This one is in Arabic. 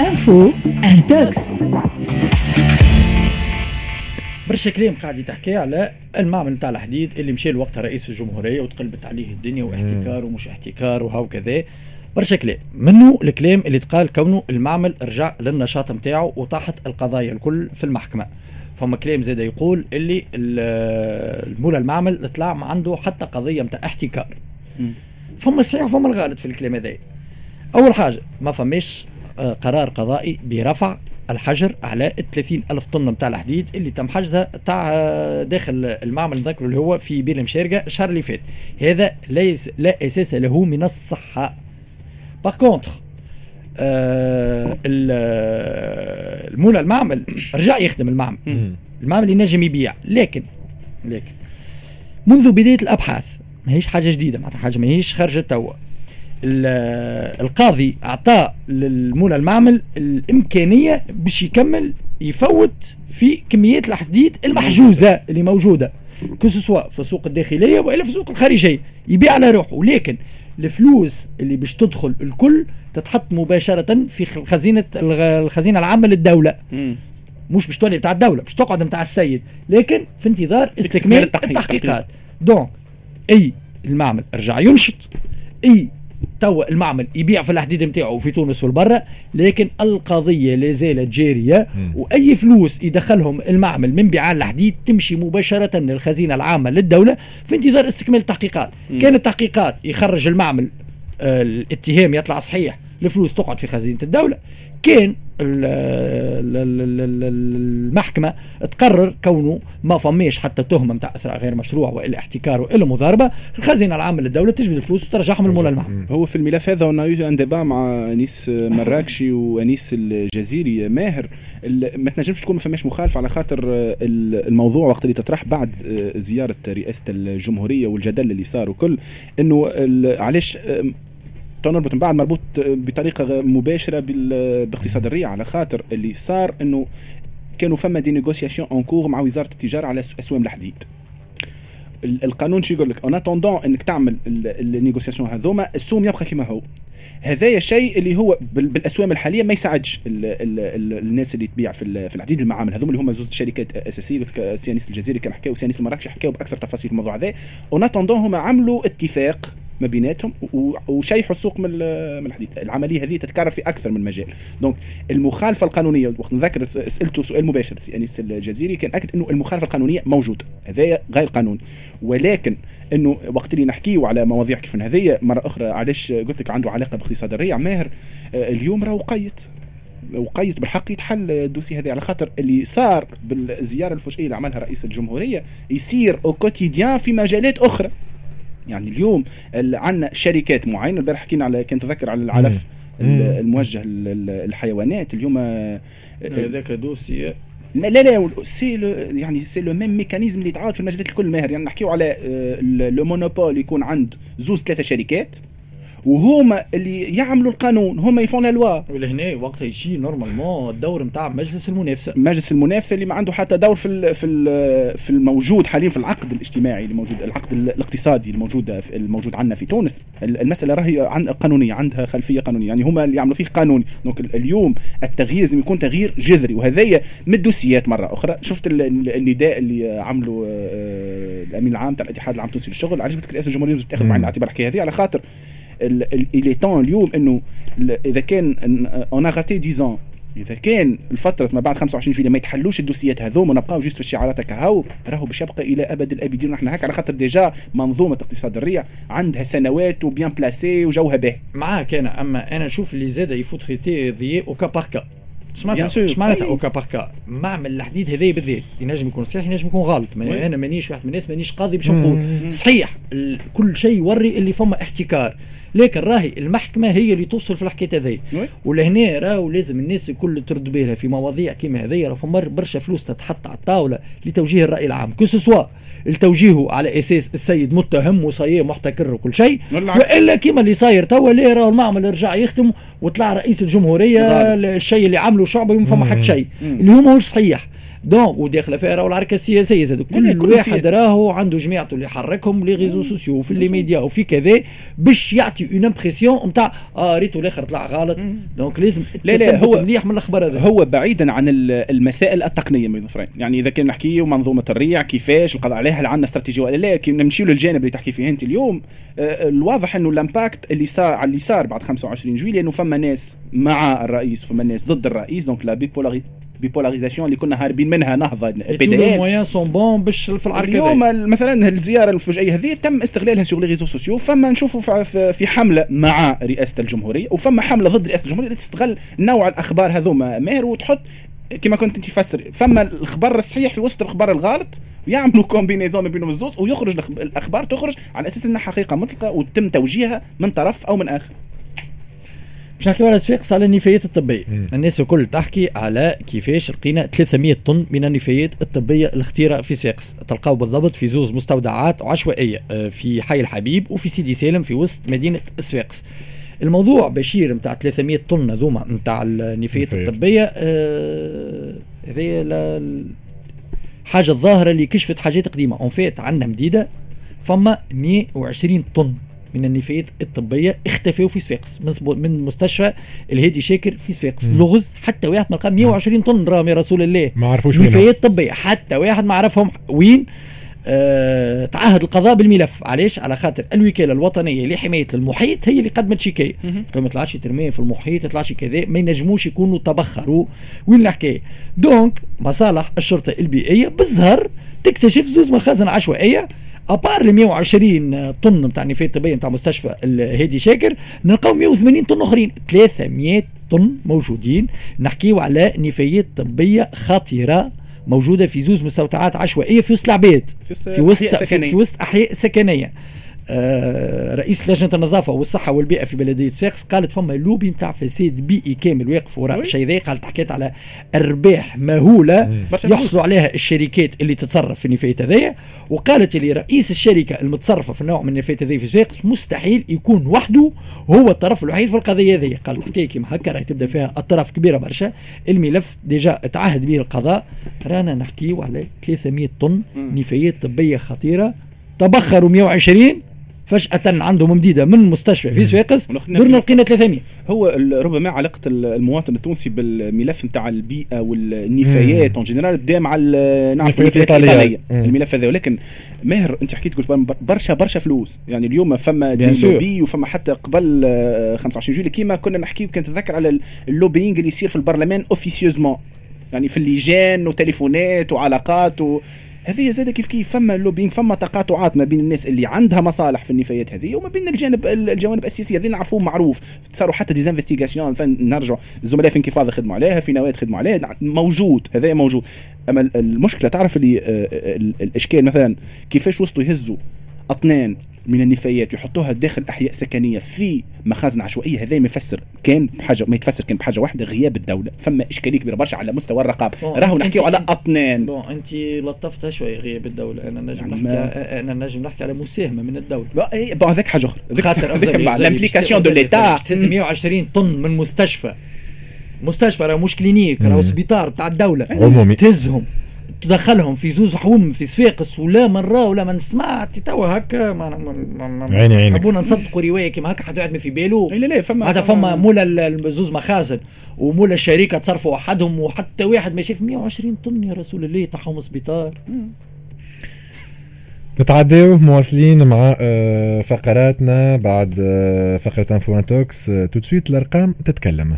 انفو انتوكس برشا كلام قاعد تحكي على المعمل نتاع الحديد اللي مشى لوقتها رئيس الجمهورية وتقلبت عليه الدنيا واحتكار ومش احتكار وهو كذا برشا كلام. منه الكلام اللي تقال كونه المعمل رجع للنشاط نتاعو وطاحت القضايا الكل في المحكمة. فما كلام زاد يقول اللي المولى المعمل طلع ما عنده حتى قضية نتاع احتكار. فما صحيح وفما الغالط في الكلام هذا. أول حاجة ما فماش قرار قضائي برفع الحجر على 30 ألف طن نتاع الحديد اللي تم حجزها تاع آه، داخل المعمل نذكروا اللي هو في بير مشارقة الشهر اللي فات. هذا ليس لا أساس له من الصحة. باغ كونتخ آه المولى المعمل رجع يخدم المعمل. المعمل ينجم يبيع. لكن لكن منذ بداية الأبحاث ماهيش حاجة جديدة معناتها حاجة ماهيش خارجة توا. القاضي اعطى للمولى المعمل الإمكانية باش يكمل يفوت في كميات الحديد المحجوزة اللي موجودة. كسوا في السوق الداخلية وإلا في السوق الخارجية. يبيع على روحه. لكن الفلوس اللي باش تدخل الكل تتحط مباشرة في خزينه الخزينه العامة للدولة. مش باش تولي بتاع الدولة باش تقعد بتاع السيد. لكن في انتظار استكمال التحقيقات. دونك أي المعمل رجع ينشط. أي توا المعمل يبيع في الحديد نتاعو في تونس والبرة لكن القضية لا زالت جارية. وأي فلوس يدخلهم المعمل من بيع الحديد تمشي مباشرة للخزينة العامة للدولة في انتظار استكمال التحقيقات. كان التحقيقات يخرج المعمل آه الاتهام يطلع صحيح الفلوس تقعد في خزينة الدولة. كان المحكمة تقرر كونه ما فماش حتى تهمة نتاع إثراء غير مشروع وإلا احتكار وإلا مضاربة. الخزينة العامة للدولة تجبد الفلوس وترجعهم المولى المعمل هو في الملف هذا أنا ان ديبا مع أنيس مراكشي وأنيس الجزيري ماهر. ما تنجمش تكون ما فماش مخالفة على خاطر الموضوع وقت اللي تطرح بعد زيارة رئاسة الجمهورية والجدل اللي صار وكل إنه علاش تنربط من بعد مربوط بطريقة مباشرة باقتصاد الريع. على خاطر اللي صار إنه كانوا فما des négociations en cours مع وزارة التجارة على أسوام الحديد. القانون شو يقول لك en attendant إنك تعمل ال négociations هذوما السوم يبقى كما هو. هذايا الشيء اللي هو بالأسوام الحالية ما يساعدش ال ال ال الناس اللي تبيع في في العديد المعامل. هذوما اللي هما زوج شركات أساسية سيانيس الجزيري كان حكاو سيانيس المراكشي حكاو بأكثر تفاصيل الموضوع هذا. en attendant هما عملوا اتفاق ما بيناتهم وشيحوا السوق من من الحديد. العملية هذه تتكرر في أكثر من مجال. donc المخالفة القانونية وقت نذكر سالته سؤال مباشر سي انيس الجزيري كان أكد إنه المخالفة القانونية موجودة. هذا غير قانوني ولكن إنه وقت اللي نحكيو على مواضيع كيف هذه مرة أخرى علاش قلت لك عنده علاقة باقتصاد الريع ماهر آه، اليوم راه وقيت وقيت بالحق يتحل ال dossier هذا على خاطر اللي صار بالزيارة الفجئيه اللي عملها رئيس الجمهورية يصير au quotidien في مجالات أخرى. يعني اليوم عندنا شركات معينة. البارح حكينا على كنت تذكر على العلف الموجه للحيوانات اليوم آه، هذاك dossier لا لا c'est le يعني c'est le même mécanisme اللي يتعاود في المجالات الكل ماهر. يعني نحكيو على le monopole يكون عند زوز ثلاثة شركات. وهما اللي يعملوا القانون هما ils font la loi. ولهنا وقتها يجي normalement الدور نتاع مجلس المنافسة. مجلس المنافسة اللي ما عنده حتى دور في في في الموجود حاليا في العقد الاجتماعي اللي موجود العقد الاقتصادي الموجود الموجود عندنا في تونس. المسألة راهي عن قانونية عندها خلفية قانونية. يعني هما اللي يعملوا فيه قانوني. donc اليوم التغيير لازم يكون تغيير جذري. وهذايا من ال dossierات مرة أخرى. شفت النداء اللي عملوا آه، الأمين العام تاع الاتحاد العام التونسي للشغل. عجبتك رئاسه الجمهورية تاخذ بعين الاعتبار الحكاية هذه؟ على خاطر الي تون اليوم إنه إذا كان on rate 10 إذا كان الفترة ما بعد 25 جويلية ما يتحلوش الدوسيات هذوما نبقاو جيست في الشعارات هكا راهو باش يبقى إلى أبد الأبدين. نحن هكا على خاطر ديجا منظومة اقتصاد الريع عندها سنوات وبيان بلاسي وجوها باهي معاك أنا أما أنا نشوف اللي زاد يفوت تريتي ذي اوكا باركا اش معناتها؟ اوكا باركا معمل الحديد هذا بالذات ينجم يكون صحيح ينجم يكون غلط. أنا مانيش واحد من الناس مانيش قاضي باش نقول. صحيح كل شيء يوري اللي فما احتكار. لكن راهي المحكمة هي اللي توصل في الحكاية هذه ولهنا راهو لازم الناس الكل ترد بالها في مواضيع كيما هذه راه فما برشا فلوس تتحط على الطاولة لتوجيه الرأي العام. que ce soit التوجيه على أساس السيد متهم وصاير محتكر وكل شيء وإلا كيما اللي صاير توا اللي راه المعمل رجع يخدم وطلع رئيس الجمهورية الشيء اللي عمله شعبه ما فما حد شيء. اللي هو ماهوش صحيح. donc وداخله فيها راهو العركه السياسية زاد كل واحد. راهو عنده جماعته اللي يحركهم les réseaux sociaux وفي les médias وفي كذا باش يعطي اون امبرسيون نتاع آه ريتو الآخر طلع غلط. دونك لازم لا، لا، هو- مليح من الأخبار هذا هو بعيدا عن ال- المسائل التقنية من الاخرين يعني إذا كان نحكيو منظومة الريع كيفاش القضاء عليها هل عندنا استراتيجية ولا لا كي نمشيو للجانب اللي تحكي فيه أنت اليوم. آه، الواضح إنه الإمباكت اللي صار على اللي صار بعد 25 جويلية إنه فما ناس مع الرئيس وفما ناس ضد الرئيس دونك لا بيبولاري بيبولاريزاسيون اللي كنا هاربين منها نهضة بي سون بون باش في العركه اليوم مثلا الزيارة المفاجئه هذه تم استغلالها سوغ لي ريزو سوسيو فما نشوفوا في حملة مع رئاسة الجمهورية وفما حملة ضد رئاسة الجمهورية اللي تستغل نوع الأخبار هذوما ماهر وتحط كما كنت أنت تفسر فما الخبر الصحيح في وسط الخبر الغلط يعملوا كومبينيزون ما بينهم الزوز ويخرج الأخبار تخرج على أساس إنها حقيقة مطلقة وتم توجيهها من طرف أو من آخر. باش نحكيو على صفاقس على النفايات الطبية. الناس الكل تحكي على كيفاش لقينا 300 طن من النفايات الطبية الخطيره في صفاقس تلقاو بالضبط في زوز مستودعات عشوائية آه، في حي الحبيب وفي سيدي سالم في وسط مدينة صفاقس الموضوع بشير نتاع 300 طن هذوما نتاع النفايات نفايات. الطبية آه، هذه لا- حاجة الظاهرة اللي كشفت حاجات قديمة. en fait عندنا مدة فما 120 طن. من النفايات الطبية اختفوا في صفاقس. من من مستشفى الهادي شاكر في صفاقس. لغز حتى واحد ما لقى 120 طن دراهم يا رسول الله. ما عرفوش وين نفايات طبية. حتى واحد ما عرفهم وين. آه تعهد القضاء بالملف. علاش؟ على خاطر الوكالة الوطنية لحماية المحيط هي اللي قدمت شكاية. ما يطلعش ترمية في المحيط ما يطلعش كذا ما ينجموش يكونوا تبخروا. وين الحكاية؟ donc مصالح الشرطة البيئية بالزهر تكتشف زوز مخازن عشوائية. أبار ال 120 طن نتاع النفايات الطبيه نتاع مستشفى الهادي شاكر نلقاو 180 طن آخرين. 300 طن موجودين. نحكيو على نفايات طبية خطيرة موجودة في زوز مستودعات عشوائية في وسط العباد. في وسط في وسط أحياء في, سكنية. في وسط أحياء سكنية. رئيس لجنة النظافة والصحة والبيئة في بلديه صفاقس قالت فما لوبي نتاع فساد بيئي كامل واقف وراء. الشيء ذا قالت حكيت على أرباح مهولة. يحصلوا عليها الشركات اللي تتصرف في النفايات هذيا وقالت لي رئيس الشركة المتصرفة في النوع من النفايات هذيا في صفاقس مستحيل يكون وحده هو الطرف الوحيد في القضية هذه قالت حكاية كيما هكا راهي تبدأ فيها أطراف كبيرة برشا. الملف ديجا تعهد به القضاء. رانا نحكيو على 300 طن نفايات طبية خطيرة. تبخروا 120 فجأة عندهم مديدة من مستشفى في ونخنا درنا لقينا 300 هو ربما علاقة ال- المواطن التونسي بالملف نتاع البيئة والنفايات en général بدا مع نعرف النفايات. الإيطالية. الملف هذا. ولكن ماهر أنت حكيت قلت بر- برشا برشا فلوس. يعني اليوم فما. لوبي وفما حتى قبل آه، 25 جويلية كيما كنا نحكي كنت تذكر على ال- ال lobbying اللي يصير في البرلمان officieusement يعني في اللجان وتليفونات وعلاقات و... هذه زاد كيف كيف فما lobbying فما تقاطعات ما بين الناس اللي عندها مصالح في النفايات هذه وما بين الجانب الجوانب السياسية. هذه نعرفوه معروف. صاروا حتى des investigations نرجعوا الزملاء في إنكفاضة خدموا عليها في نواة خدموا عليها موجود هذا موجود. أما ال- المشكلة تعرف اللي آه، آه، ال- الإشكال مثلا كيفاش وصلوا يهزوا أطنان؟ من النفايات ويحطوها داخل أحياء سكنية في مخازن عشوائية. هذا ما يفسر كان بحاجه ما يتفسر كان بحاجة واحدة غياب الدولة. فما إشكالية كبيرة برشا على مستوى الرقابة. bon، راهو نحكيو على أنت- أطنان. bon أنت لطفتها شوي غياب الدولة. أنا نجم يعني نحكي أنا نجم نحكي على مساهمة من الدولة. لا، إيه، bon هذاك حاجة أخرى. خاطر l'implication de l'État تهز 120 طن من مستشفى. مستشفى راه مش clinique راهو سبيطار بتاع الدولة. عمومي. تهزهم. تدخلهم في زوز حوم في صفاقس ولا من راه ولا من سمع توا هكا ما عيني عينك. حبونا نصدقوا رواية كيما هكا حد يعمل في باله. لا لا فما هذا فما مولا الزوز مخازن ومولا الشركة تصرفوا وحدهم وحتى واحد ما شاف 120 طن يا رسول الله تاعهم سبيطار. نتعداو مواصلين مع آه، فقراتنا بعد آه، فقرة Info Intox tout de suite الأرقام تتكلم.